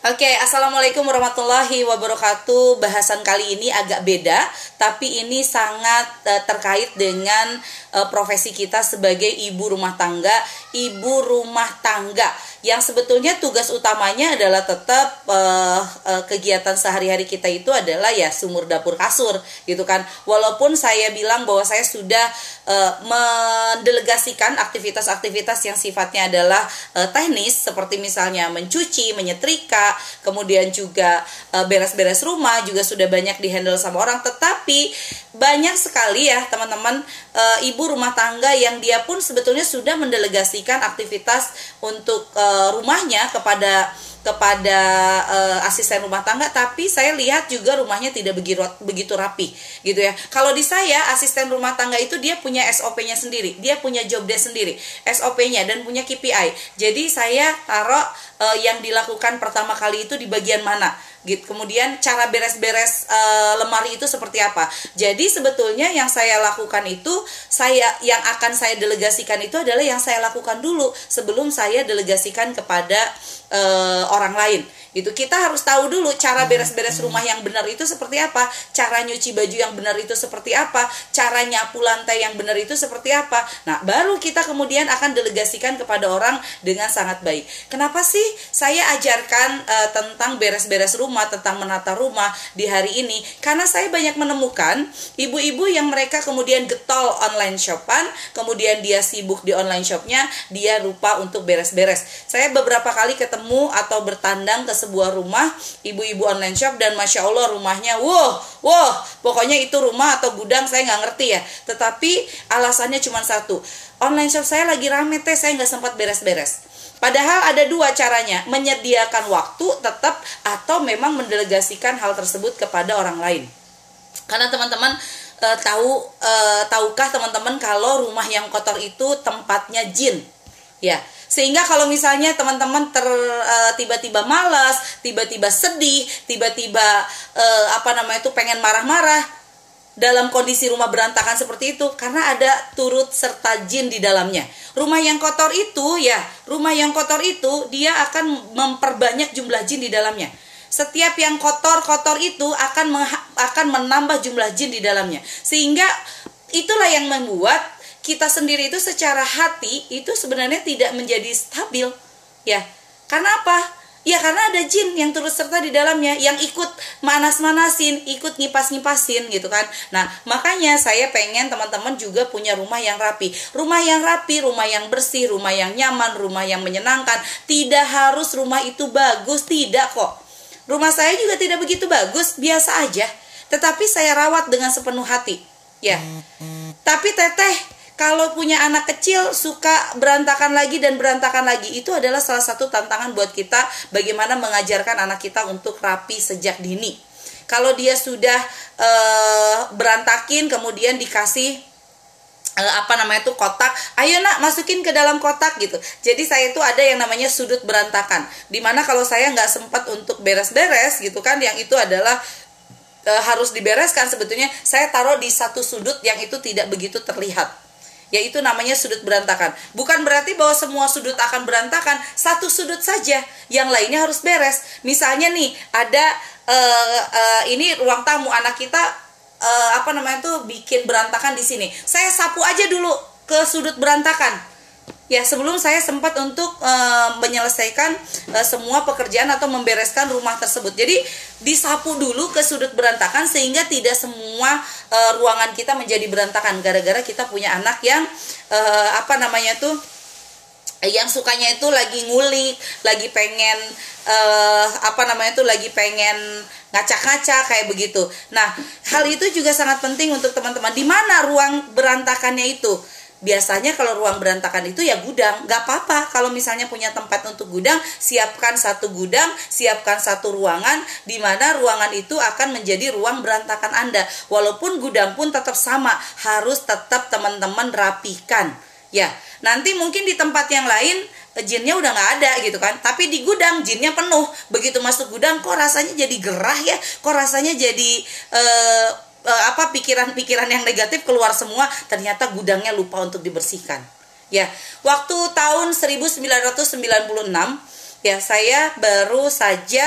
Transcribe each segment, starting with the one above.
Oke, assalamualaikum warahmatullahi wabarakatuh. Bahasan kali ini agak beda, tapi ini sangat uh, terkait dengan uh, profesi kita sebagai ibu rumah tangga, ibu rumah tangga yang sebetulnya tugas utamanya adalah tetap uh, uh, kegiatan sehari-hari kita itu adalah ya sumur dapur kasur, gitu kan. Walaupun saya bilang bahwa saya sudah uh, mendelegasikan aktivitas-aktivitas yang sifatnya adalah uh, teknis, seperti misalnya mencuci, menyetrika kemudian juga eh, beres-beres rumah juga sudah banyak dihandle sama orang. Tetapi banyak sekali ya teman-teman e, ibu rumah tangga yang dia pun sebetulnya sudah mendelegasikan aktivitas untuk e, rumahnya kepada kepada uh, asisten rumah tangga tapi saya lihat juga rumahnya tidak begitu rapi gitu ya. Kalau di saya asisten rumah tangga itu dia punya SOP-nya sendiri, dia punya job desk sendiri, SOP-nya dan punya KPI. Jadi saya taruh uh, yang dilakukan pertama kali itu di bagian mana gitu. Kemudian cara beres-beres uh, lemari itu seperti apa. Jadi sebetulnya yang saya lakukan itu saya yang akan saya delegasikan itu adalah yang saya lakukan dulu sebelum saya delegasikan kepada uh, orang lain gitu. Kita harus tahu dulu cara beres-beres rumah yang benar itu seperti apa cara nyuci baju yang benar itu seperti apa cara nyapu lantai yang benar itu seperti apa. Nah baru kita kemudian akan delegasikan kepada orang dengan sangat baik. Kenapa sih saya ajarkan uh, tentang beres-beres rumah tentang menata rumah di hari ini? Karena saya banyak menemukan ibu-ibu yang mereka kemudian getol online shopan kemudian dia sibuk di online shopnya dia lupa untuk beres-beres. Saya beberapa kali ketemu atau bertandang ke sebuah rumah ibu-ibu online shop dan masya Allah rumahnya wow wow pokoknya itu rumah atau gudang saya nggak ngerti ya tetapi alasannya cuma satu online shop saya lagi rame teh saya nggak sempat beres-beres Padahal ada dua caranya, menyediakan waktu tetap atau memang mendelegasikan hal tersebut kepada orang lain. Karena teman-teman e, tahu e, tahukah teman-teman kalau rumah yang kotor itu tempatnya jin? Ya, sehingga kalau misalnya teman-teman ter uh, tiba-tiba malas tiba-tiba sedih tiba-tiba uh, apa namanya itu pengen marah-marah dalam kondisi rumah berantakan seperti itu karena ada turut serta jin di dalamnya. Rumah yang kotor itu ya, rumah yang kotor itu dia akan memperbanyak jumlah jin di dalamnya. Setiap yang kotor-kotor itu akan akan menambah jumlah jin di dalamnya. Sehingga itulah yang membuat kita sendiri itu secara hati itu sebenarnya tidak menjadi stabil. Ya karena apa? Ya karena ada jin yang turut serta di dalamnya yang ikut manas-manasin ikut ngipas-ngipasin gitu kan. Nah makanya saya pengen teman-teman juga punya rumah yang rapi. Rumah yang rapi rumah yang bersih rumah yang nyaman rumah yang menyenangkan. Tidak harus rumah itu bagus tidak kok. Rumah saya juga tidak begitu bagus biasa aja. Tetapi saya rawat dengan sepenuh hati. Ya. Tapi teteh kalau punya anak kecil suka berantakan lagi dan berantakan lagi itu adalah salah satu tantangan buat kita bagaimana mengajarkan anak kita untuk rapi sejak dini. Kalau dia sudah uh, berantakin kemudian dikasih uh, apa namanya itu kotak, ayo nak masukin ke dalam kotak gitu. Jadi saya itu ada yang namanya sudut berantakan. Di mana kalau saya nggak sempat untuk beres-beres gitu kan, yang itu adalah uh, harus dibereskan sebetulnya saya taruh di satu sudut yang itu tidak begitu terlihat yaitu namanya sudut berantakan. Bukan berarti bahwa semua sudut akan berantakan, satu sudut saja, yang lainnya harus beres. Misalnya nih, ada uh, uh, ini ruang tamu anak kita uh, apa namanya tuh bikin berantakan di sini. Saya sapu aja dulu ke sudut berantakan ya sebelum saya sempat untuk uh, menyelesaikan uh, semua pekerjaan atau membereskan rumah tersebut. Jadi disapu dulu ke sudut berantakan sehingga tidak semua uh, ruangan kita menjadi berantakan gara-gara kita punya anak yang uh, apa namanya tuh yang sukanya itu lagi ngulik, lagi pengen uh, apa namanya tuh lagi pengen ngaca-ngaca kayak begitu. Nah, hal itu juga sangat penting untuk teman-teman. Di mana ruang berantakannya itu? Biasanya kalau ruang berantakan itu ya gudang. Nggak apa-apa. Kalau misalnya punya tempat untuk gudang siapkan satu gudang siapkan satu ruangan di mana ruangan itu akan menjadi ruang berantakan anda. Walaupun gudang pun tetap sama harus tetap teman-teman rapikan. Ya nanti mungkin di tempat yang lain eh, jinnya udah nggak ada gitu kan. Tapi di gudang jinnya penuh. Begitu masuk gudang kok rasanya jadi gerah ya? Kok rasanya jadi uh, uh, apa pikiran-pikiran yang negatif keluar semua ternyata gudangnya lupa untuk dibersihkan ya waktu tahun 1996 Ya, saya baru saja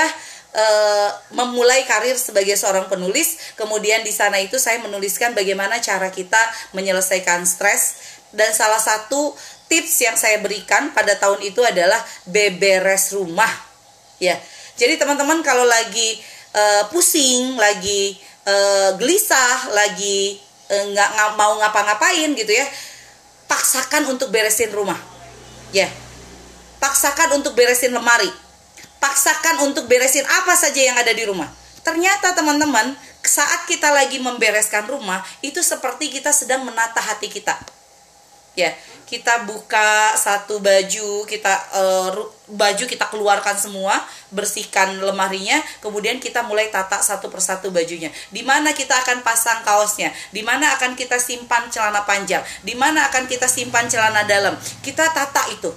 uh, memulai karir sebagai seorang penulis. Kemudian di sana itu saya menuliskan bagaimana cara kita menyelesaikan stres dan salah satu tips yang saya berikan pada tahun itu adalah beberes rumah. Ya. Jadi teman-teman kalau lagi uh, pusing, lagi uh, gelisah, lagi nggak uh, mau ngapa-ngapain gitu ya, paksakan untuk beresin rumah. Ya. Paksakan untuk beresin lemari paksakan untuk beresin apa saja yang ada di rumah. Ternyata teman-teman, saat kita lagi membereskan rumah, itu seperti kita sedang menata hati kita. Ya, kita buka satu baju, kita uh, baju kita keluarkan semua, bersihkan lemarinya, kemudian kita mulai tata satu persatu bajunya. Di mana kita akan pasang kaosnya, di mana akan kita simpan celana panjang, di mana akan kita simpan celana dalam. Kita tata itu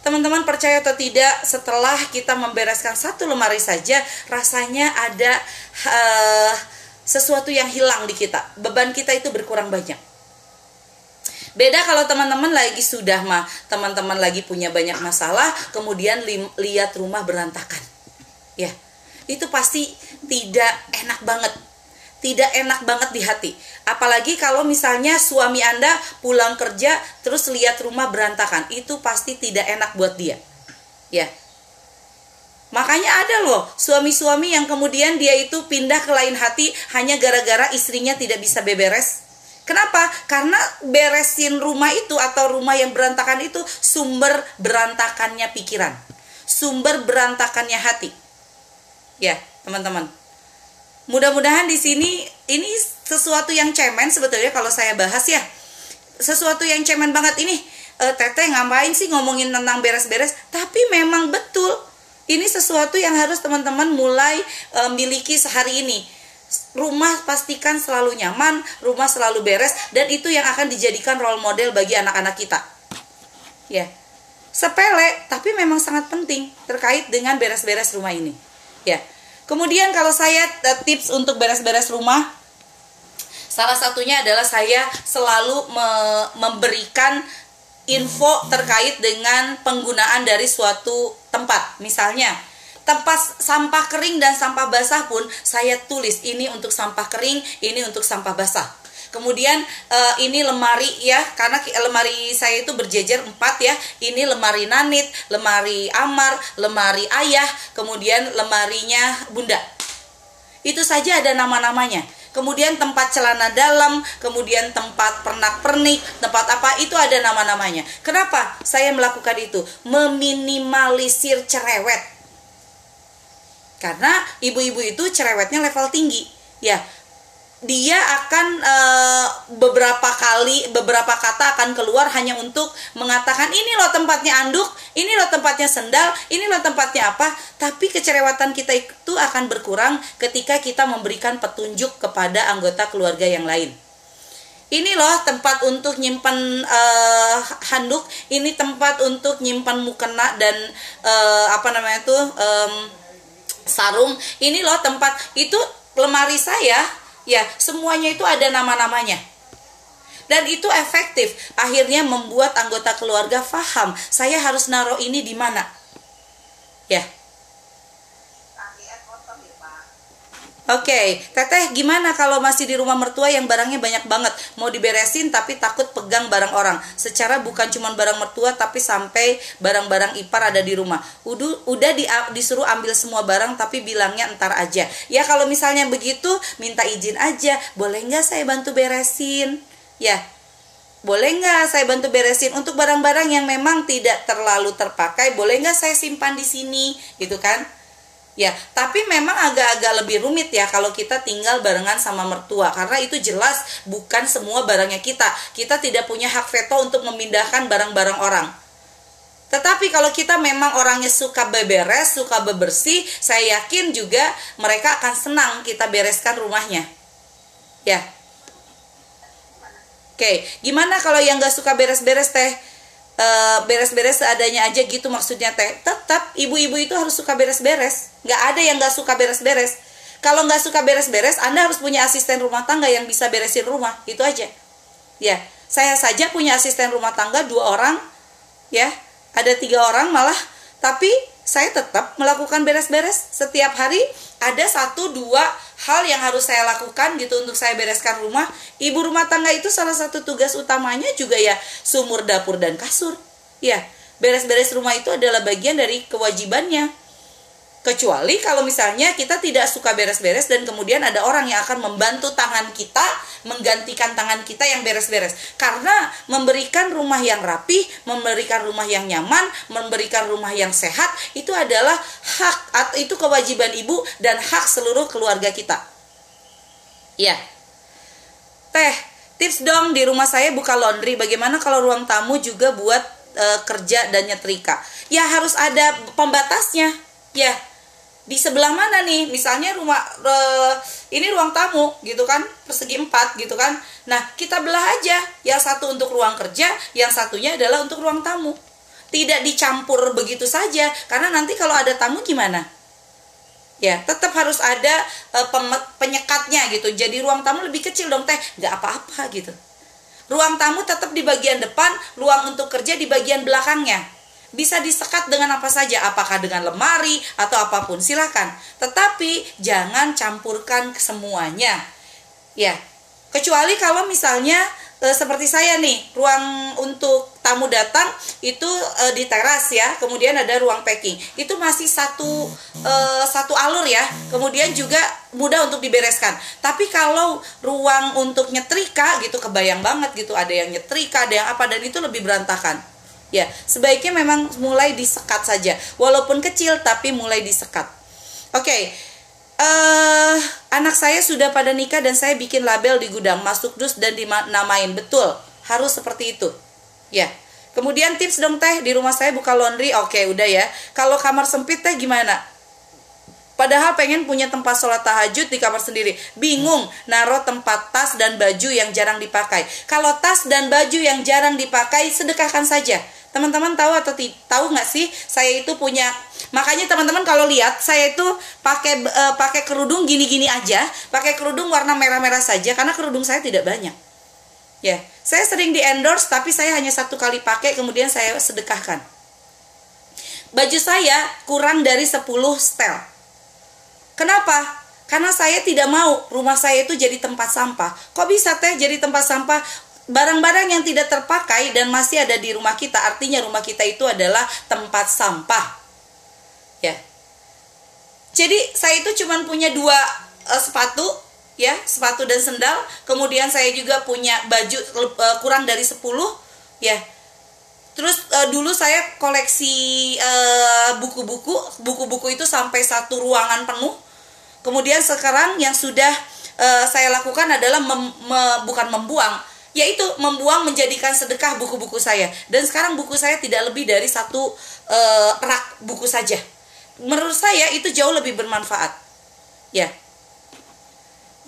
Teman-teman percaya atau tidak, setelah kita membereskan satu lemari saja, rasanya ada uh, sesuatu yang hilang di kita. Beban kita itu berkurang banyak. Beda kalau teman-teman lagi sudah mah, teman-teman lagi punya banyak masalah, kemudian li lihat rumah berantakan. Ya. Itu pasti tidak enak banget tidak enak banget di hati. Apalagi kalau misalnya suami Anda pulang kerja terus lihat rumah berantakan, itu pasti tidak enak buat dia. Ya. Makanya ada loh suami-suami yang kemudian dia itu pindah ke lain hati hanya gara-gara istrinya tidak bisa beberes. Kenapa? Karena beresin rumah itu atau rumah yang berantakan itu sumber berantakannya pikiran. Sumber berantakannya hati. Ya, teman-teman. Mudah-mudahan di sini ini sesuatu yang cemen sebetulnya kalau saya bahas ya. Sesuatu yang cemen banget ini e, Teteh ngapain sih ngomongin tentang beres-beres? Tapi memang betul. Ini sesuatu yang harus teman-teman mulai e, miliki sehari ini. Rumah pastikan selalu nyaman, rumah selalu beres dan itu yang akan dijadikan role model bagi anak-anak kita. Ya. Sepele tapi memang sangat penting terkait dengan beres-beres rumah ini. Ya. Kemudian kalau saya eh, tips untuk beres-beres rumah, salah satunya adalah saya selalu me memberikan info terkait dengan penggunaan dari suatu tempat. Misalnya, tempat sampah kering dan sampah basah pun saya tulis ini untuk sampah kering, ini untuk sampah basah. Kemudian uh, ini lemari ya, karena lemari saya itu berjejer empat ya. Ini lemari Nanit, lemari Amar, lemari Ayah, kemudian lemarinya Bunda. Itu saja ada nama-namanya. Kemudian tempat celana dalam, kemudian tempat pernak-pernik, tempat apa itu ada nama-namanya. Kenapa saya melakukan itu? Meminimalisir cerewet. Karena ibu-ibu itu cerewetnya level tinggi. Ya, dia akan e, beberapa kali beberapa kata akan keluar hanya untuk mengatakan ini loh tempatnya anduk, ini loh tempatnya sendal, ini loh tempatnya apa. Tapi kecerewatan kita itu akan berkurang ketika kita memberikan petunjuk kepada anggota keluarga yang lain. Ini loh tempat untuk nyimpan uh, handuk, ini tempat untuk nyimpan mukena dan uh, apa namanya tuh sarung. Ini loh tempat itu lemari saya Ya, semuanya itu ada nama-namanya. Dan itu efektif. Akhirnya membuat anggota keluarga paham, saya harus naruh ini di mana. Ya. Oke, okay. teteh gimana kalau masih di rumah mertua yang barangnya banyak banget mau diberesin tapi takut pegang barang orang. Secara bukan cuma barang mertua tapi sampai barang-barang ipar ada di rumah. Udah udah di, disuruh ambil semua barang tapi bilangnya entar aja. Ya kalau misalnya begitu minta izin aja, boleh nggak saya bantu beresin? Ya, boleh nggak saya bantu beresin untuk barang-barang yang memang tidak terlalu terpakai? Boleh nggak saya simpan di sini, gitu kan? Ya, tapi memang agak-agak lebih rumit ya kalau kita tinggal barengan sama mertua karena itu jelas bukan semua barangnya kita. Kita tidak punya hak veto untuk memindahkan barang-barang orang. Tetapi kalau kita memang orangnya suka beberes, suka bebersih, saya yakin juga mereka akan senang kita bereskan rumahnya. Ya. Oke, gimana kalau yang gak suka beres-beres teh? Eh, beres-beres seadanya aja gitu maksudnya teh. Tetap ibu-ibu itu harus suka beres-beres. Nggak ada yang nggak suka beres-beres. Kalau nggak suka beres-beres anda harus punya asisten rumah tangga yang bisa beresin rumah. Itu aja. Ya saya saja punya asisten rumah tangga dua orang. Ya ada tiga orang malah. Tapi saya tetap melakukan beres-beres. Setiap hari ada satu dua hal yang harus saya lakukan gitu untuk saya bereskan rumah. Ibu rumah tangga itu salah satu tugas utamanya juga ya sumur dapur dan kasur. Ya beres-beres rumah itu adalah bagian dari kewajibannya Kecuali kalau misalnya kita tidak suka beres-beres dan kemudian ada orang yang akan membantu tangan kita menggantikan tangan kita yang beres-beres. Karena memberikan rumah yang rapi, memberikan rumah yang nyaman, memberikan rumah yang sehat itu adalah hak atau itu kewajiban ibu dan hak seluruh keluarga kita. Ya. Teh, tips dong di rumah saya buka laundry. Bagaimana kalau ruang tamu juga buat e, kerja dan nyetrika? Ya harus ada pembatasnya. Ya, di sebelah mana nih? Misalnya rumah uh, ini ruang tamu gitu kan? Persegi empat gitu kan? Nah kita belah aja. Yang satu untuk ruang kerja yang satunya adalah untuk ruang tamu. Tidak dicampur begitu saja karena nanti kalau ada tamu gimana? Ya tetap harus ada uh, penyekatnya gitu. Jadi ruang tamu lebih kecil dong teh. Nggak apa-apa gitu. Ruang tamu tetap di bagian depan ruang untuk kerja di bagian belakangnya bisa disekat dengan apa saja, apakah dengan lemari atau apa pun, silakan. Tetapi jangan campurkan semuanya. Ya, kecuali kalau misalnya e, seperti saya nih, ruang untuk tamu datang itu e, di teras ya, kemudian ada ruang packing. Itu masih satu e, satu alur ya. Kemudian juga mudah untuk dibereskan. Tapi kalau ruang untuk nyetrika gitu kebayang banget gitu, ada yang nyetrika, ada yang apa dan itu lebih berantakan. Ya, sebaiknya memang mulai disekat saja. Walaupun kecil tapi mulai disekat. Oke. Okay. Uh, eh, anak saya sudah pada nikah dan saya bikin label di gudang masuk dus dan dinamain. Betul. Harus seperti itu. Ya. Kemudian tips dong teh di rumah saya buka laundry. Oke, okay, udah ya. Kalau kamar sempit teh gimana? Padahal pengen punya tempat sholat tahajud di kamar sendiri. Bingung naruh tempat tas dan baju yang jarang dipakai. Kalau tas dan baju yang jarang dipakai, sedekahkan saja. Teman-teman tahu atau tahu nggak sih? Saya itu punya makanya teman-teman kalau lihat saya itu pakai uh, pakai kerudung gini-gini aja, pakai kerudung warna merah-merah saja karena kerudung saya tidak banyak. Ya, saya sering di endorse tapi saya hanya satu kali pakai kemudian saya sedekahkan. Baju saya kurang dari 10 setel Kenapa? Karena saya tidak mau rumah saya itu jadi tempat sampah. Kok bisa teh jadi tempat sampah? Barang-barang yang tidak terpakai dan masih ada di rumah kita, artinya rumah kita itu adalah tempat sampah. Ya. Jadi saya itu cuma punya dua uh, sepatu, ya, sepatu dan sendal. Kemudian saya juga punya baju uh, kurang dari 10, ya. Terus uh, dulu saya koleksi buku-buku, uh, buku-buku itu sampai satu ruangan penuh Kemudian sekarang yang sudah uh, saya lakukan adalah mem, me, bukan membuang, yaitu membuang menjadikan sedekah buku-buku saya. Dan sekarang buku saya tidak lebih dari satu uh, rak buku saja. Menurut saya itu jauh lebih bermanfaat. Ya.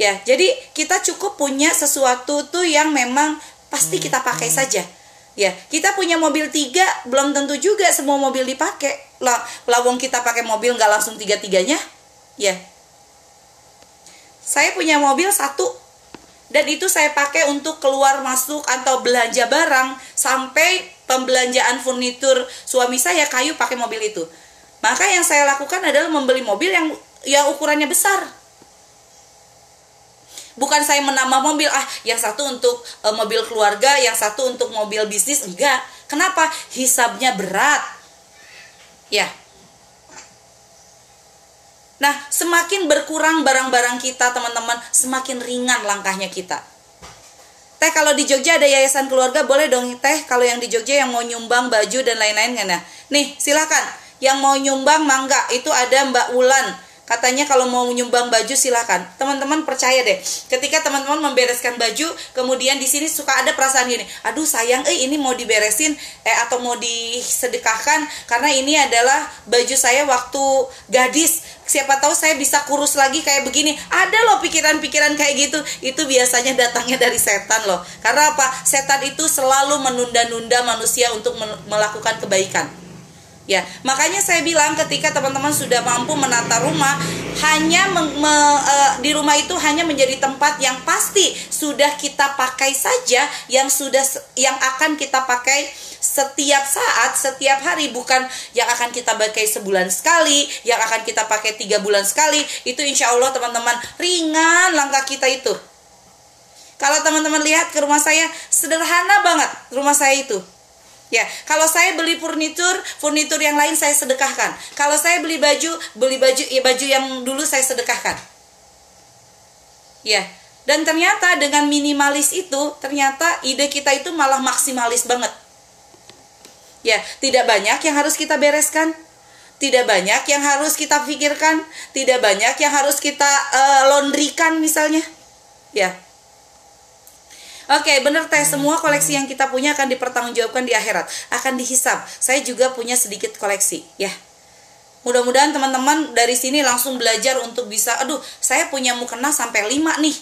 Ya, jadi kita cukup punya sesuatu tuh yang memang pasti kita pakai hmm. saja. Ya, kita punya mobil tiga, belum tentu juga semua mobil dipakai. Lah, lawong kita pakai mobil nggak langsung tiga-tiganya. Ya, saya punya mobil satu dan itu saya pakai untuk keluar masuk atau belanja barang sampai pembelanjaan furnitur suami saya kayu pakai mobil itu. Maka yang saya lakukan adalah membeli mobil yang yang ukurannya besar. Bukan saya menambah mobil, ah yang satu untuk e, mobil keluarga, yang satu untuk mobil bisnis, enggak. Kenapa? Hisabnya berat. Ya, Nah, semakin berkurang barang-barang kita, teman-teman, semakin ringan langkahnya kita. Teh kalau di Jogja ada yayasan keluarga, boleh dong teh kalau yang di Jogja yang mau nyumbang baju dan lain-lain kan ya. Nih, silakan. Yang mau nyumbang mangga, itu ada Mbak Wulan Katanya kalau mau menyumbang baju silahkan. Teman-teman percaya deh. Ketika teman-teman membereskan baju, kemudian di sini suka ada perasaan gini. Aduh sayang, eh ini mau diberesin eh atau mau disedekahkan karena ini adalah baju saya waktu gadis. Siapa tahu saya bisa kurus lagi kayak begini. Ada loh pikiran-pikiran kayak gitu. Itu biasanya datangnya dari setan loh. Karena apa? Setan itu selalu menunda-nunda manusia untuk melakukan kebaikan. Ya, makanya saya bilang ketika teman-teman sudah mampu menata rumah, hanya me, e, di rumah itu hanya menjadi tempat yang pasti sudah kita pakai saja, yang sudah yang akan kita pakai setiap saat, setiap hari bukan yang akan kita pakai sebulan sekali, yang akan kita pakai tiga bulan sekali. Itu insya Allah teman-teman ringan langkah kita itu. Kalau teman-teman lihat ke rumah saya, sederhana banget rumah saya itu. Ya, kalau saya beli furnitur, furnitur yang lain saya sedekahkan. Kalau saya beli baju, beli baju ya baju yang dulu saya sedekahkan. Ya, dan ternyata dengan minimalis itu, ternyata ide kita itu malah maksimalis banget. Ya, tidak banyak yang harus kita bereskan. Tidak banyak yang harus kita pikirkan, tidak banyak yang harus kita uh, laundrykan misalnya. Ya, Oke, bener teh semua koleksi yang kita punya akan dipertanggungjawabkan di akhirat, akan dihisap. Saya juga punya sedikit koleksi, ya. Mudah-mudahan teman-teman dari sini langsung belajar untuk bisa, aduh, saya punya mukena sampai 5 nih.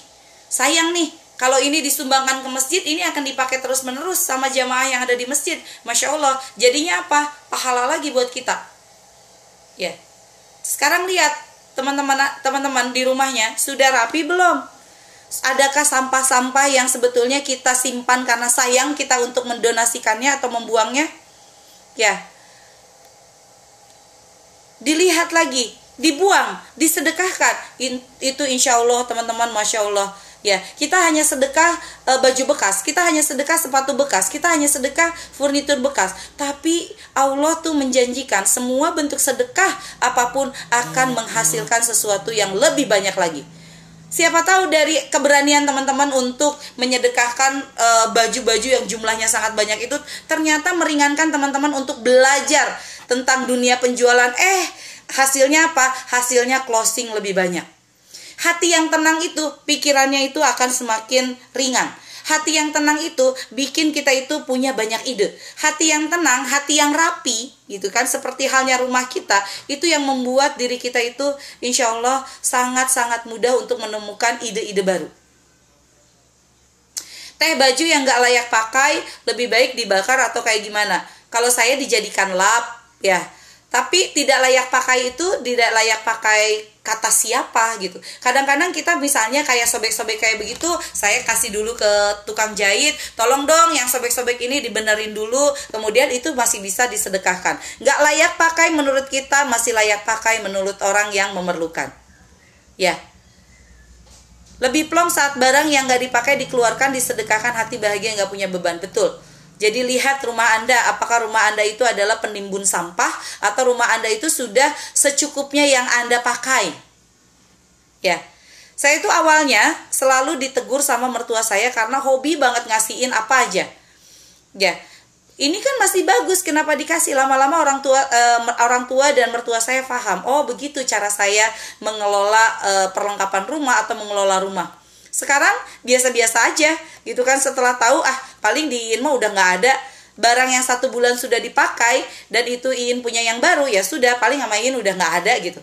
Sayang nih, kalau ini disumbangkan ke masjid, ini akan dipakai terus-menerus sama jamaah yang ada di masjid. Masya Allah, jadinya apa? Pahala lagi buat kita. Ya. Sekarang lihat, teman-teman teman-teman di rumahnya sudah rapi belum? Adakah sampah-sampah yang sebetulnya kita simpan karena sayang kita untuk mendonasikannya atau membuangnya? Ya. Dilihat lagi, dibuang, disedekahkan. Itu insya Allah teman-teman, masya Allah. Ya, kita hanya sedekah e, baju bekas, kita hanya sedekah sepatu bekas, kita hanya sedekah furnitur bekas. Tapi Allah tuh menjanjikan semua bentuk sedekah apa pun akan menghasilkan sesuatu yang lebih banyak lagi. Siapa tahu dari keberanian teman-teman untuk menyedekahkan eh, baju-baju uh, yang jumlahnya sangat banyak itu ternyata meringankan teman-teman untuk belajar tentang dunia penjualan. Eh, hasilnya apa? Hasilnya closing lebih banyak. Hati yang tenang itu, pikirannya itu akan semakin ringan Hati yang tenang itu bikin kita itu punya banyak ide. Hati yang tenang, hati yang rapi, gitu kan, seperti halnya rumah kita, itu yang membuat diri kita itu insya Allah sangat-sangat mudah untuk menemukan ide-ide baru. Teh baju yang gak layak pakai lebih baik dibakar atau kayak gimana? Kalau saya dijadikan lap, ya tapi tidak layak pakai itu tidak layak pakai kata siapa gitu. Kadang-kadang kita misalnya kayak sobek-sobek kayak begitu saya kasih dulu ke tukang jahit tolong dong yang sobek-sobek ini dibenerin dulu. Kemudian itu masih bisa disedekahkan. Nggak layak pakai menurut kita masih layak pakai menurut orang yang memerlukan. Ya. Lebih plong saat barang yang nggak dipakai dikeluarkan disedekahkan hati bahagia nggak punya beban. Betul jadi lihat rumah Anda, apakah rumah Anda itu adalah penimbun sampah atau rumah Anda itu sudah secukupnya yang Anda pakai. Ya. Saya itu awalnya selalu ditegur sama mertua saya karena hobi banget ngasihin apa aja. Ya. Ini kan masih bagus, kenapa dikasih lama-lama orang tua uh, orang tua dan mertua saya paham. Oh, begitu cara saya mengelola uh, perlengkapan rumah atau mengelola rumah sekarang biasa-biasa aja gitu kan setelah tahu ah paling di Iin udah nggak ada. Barang yang satu bulan sudah dipakai dan itu Iin punya yang baru ya sudah paling sama Iin udah nggak ada gitu.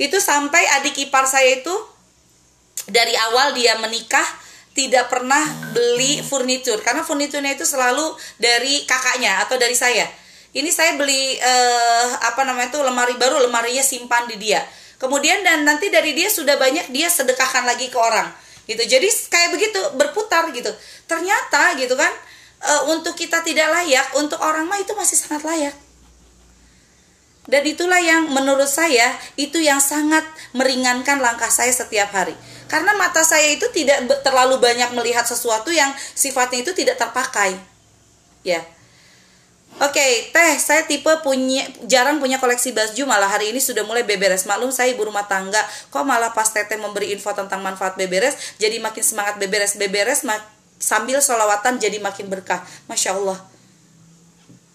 Itu sampai adik ipar saya itu dari awal dia menikah tidak pernah beli furnitur. Karena furniturnya itu selalu dari kakaknya atau dari saya. Ini saya beli eh, apa namanya itu lemari baru lemarinya simpan di dia kemudian dan nanti dari dia sudah banyak dia sedekahkan lagi ke orang gitu. Jadi kayak begitu berputar gitu. Ternyata gitu kan e, untuk kita tidak layak untuk orang mah itu masih sangat layak. Dan itulah yang menurut saya itu yang sangat meringankan langkah saya setiap hari. Karena mata saya itu tidak terlalu banyak melihat sesuatu yang sifatnya itu tidak terpakai. Ya Oke, okay, teh, saya tipe punya jarang punya koleksi baju malah hari ini sudah mulai beberes. Maklum saya ibu rumah tangga, kok malah pas teteh memberi info tentang manfaat beberes, jadi makin semangat beberes beberes mak sambil solawatan jadi makin berkah. Masya Allah.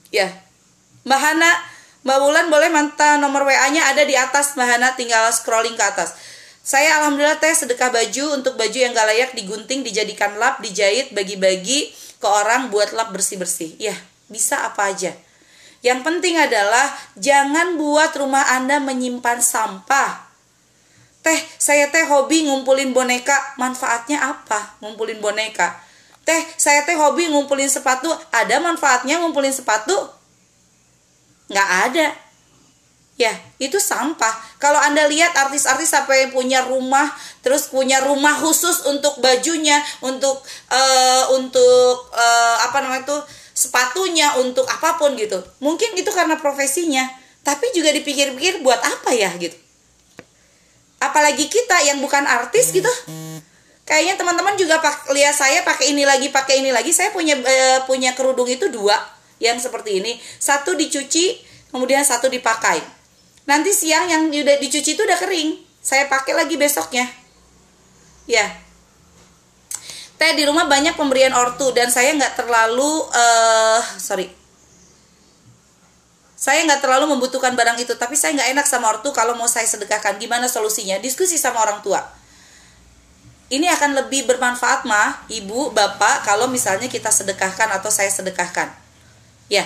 Ya, Mbak Hana, Mbak Wulan boleh mantan nomor WA-nya ada di atas Mbak Hana, tinggal scrolling ke atas. Saya alhamdulillah teh sedekah baju untuk baju yang gak layak digunting, dijadikan lap, dijahit, bagi-bagi ke orang buat lap bersih-bersih. Ya, bisa apa aja. Yang penting adalah jangan buat rumah Anda menyimpan sampah. Teh, saya teh hobi ngumpulin boneka, manfaatnya apa? Ngumpulin boneka. Teh, saya teh hobi ngumpulin sepatu, ada manfaatnya ngumpulin sepatu? Nggak ada. Ya, itu sampah. Kalau Anda lihat artis-artis sampai punya rumah, terus punya rumah khusus untuk bajunya, untuk uh, untuk uh, apa namanya itu sepatunya untuk apa pun gitu. Mungkin itu karena profesinya. Tapi juga dipikir-pikir buat apa ya gitu. Apalagi kita yang bukan artis gitu. Kayaknya teman-teman juga pak lihat saya pakai ini lagi pakai ini lagi. Saya punya e, punya kerudung itu dua yang seperti ini. Satu dicuci kemudian satu dipakai. Nanti siang yang udah dicuci itu udah kering. Saya pakai lagi besoknya. Ya teh di rumah banyak pemberian ortu dan saya nggak terlalu uh, sorry. Saya nggak terlalu membutuhkan barang itu tapi saya nggak enak sama ortu kalau mau saya sedekahkan. Gimana solusinya? Diskusi sama orang tua. Ini akan lebih bermanfaat mah ibu bapak kalau misalnya kita sedekahkan atau saya sedekahkan. Ya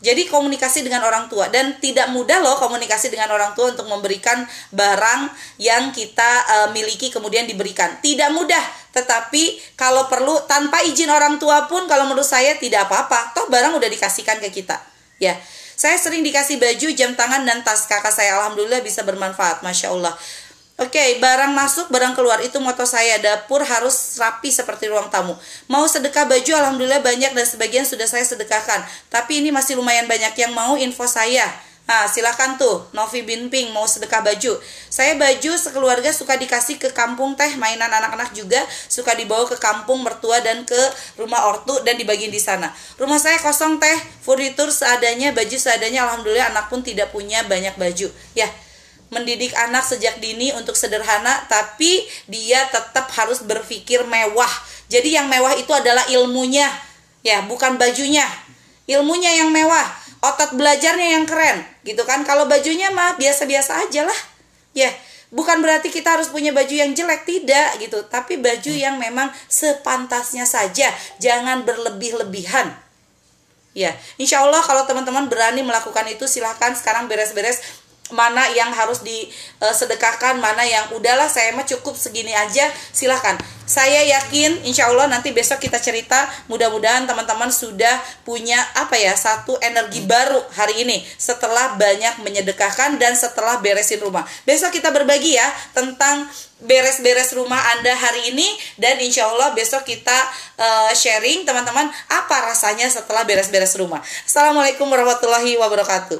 jadi komunikasi dengan orang tua dan tidak mudah loh komunikasi dengan orang tua untuk memberikan barang yang kita uh, miliki kemudian diberikan. Tidak mudah, tetapi kalau perlu tanpa izin orang tua pun kalau menurut saya tidak apa-apa. Toh barang udah dikasihkan ke kita. Ya. Saya sering dikasih baju, jam tangan dan tas kakak saya alhamdulillah bisa bermanfaat, masya Allah. Oke, okay, barang masuk, barang keluar itu moto saya. Dapur harus rapi seperti ruang tamu. Mau sedekah baju, alhamdulillah banyak dan sebagian sudah saya sedekahkan. Tapi ini masih lumayan banyak yang mau info saya. Nah, silakan tuh, Novi Binping mau sedekah baju. Saya baju sekeluarga suka dikasih ke kampung teh, mainan anak-anak juga suka dibawa ke kampung mertua dan ke rumah ortu dan dibagi di sana. Rumah saya kosong teh, furnitur seadanya, baju seadanya, alhamdulillah anak pun tidak punya banyak baju. Ya, mendidik anak sejak dini untuk sederhana tapi dia tetap harus berpikir mewah. Jadi yang mewah itu adalah ilmunya, ya, bukan bajunya. Ilmunya yang mewah, otot belajarnya yang keren, gitu kan. Kalau bajunya mah biasa-biasa aja lah. Ya, bukan berarti kita harus punya baju yang jelek tidak gitu, tapi baju yang memang sepantasnya saja, jangan berlebih-lebihan. Ya, insya Allah kalau teman-teman berani melakukan itu silahkan sekarang beres-beres mana yang harus disedekahkan, mana yang udahlah saya mah cukup segini aja, silahkan. Saya yakin insya Allah nanti besok kita cerita mudah-mudahan teman-teman sudah punya apa ya satu energi baru hari ini setelah banyak menyedekahkan dan setelah beresin rumah. Besok kita berbagi ya tentang beres-beres rumah Anda hari ini dan insya Allah besok kita uh, sharing teman-teman apa rasanya setelah beres-beres rumah. Assalamualaikum warahmatullahi wabarakatuh.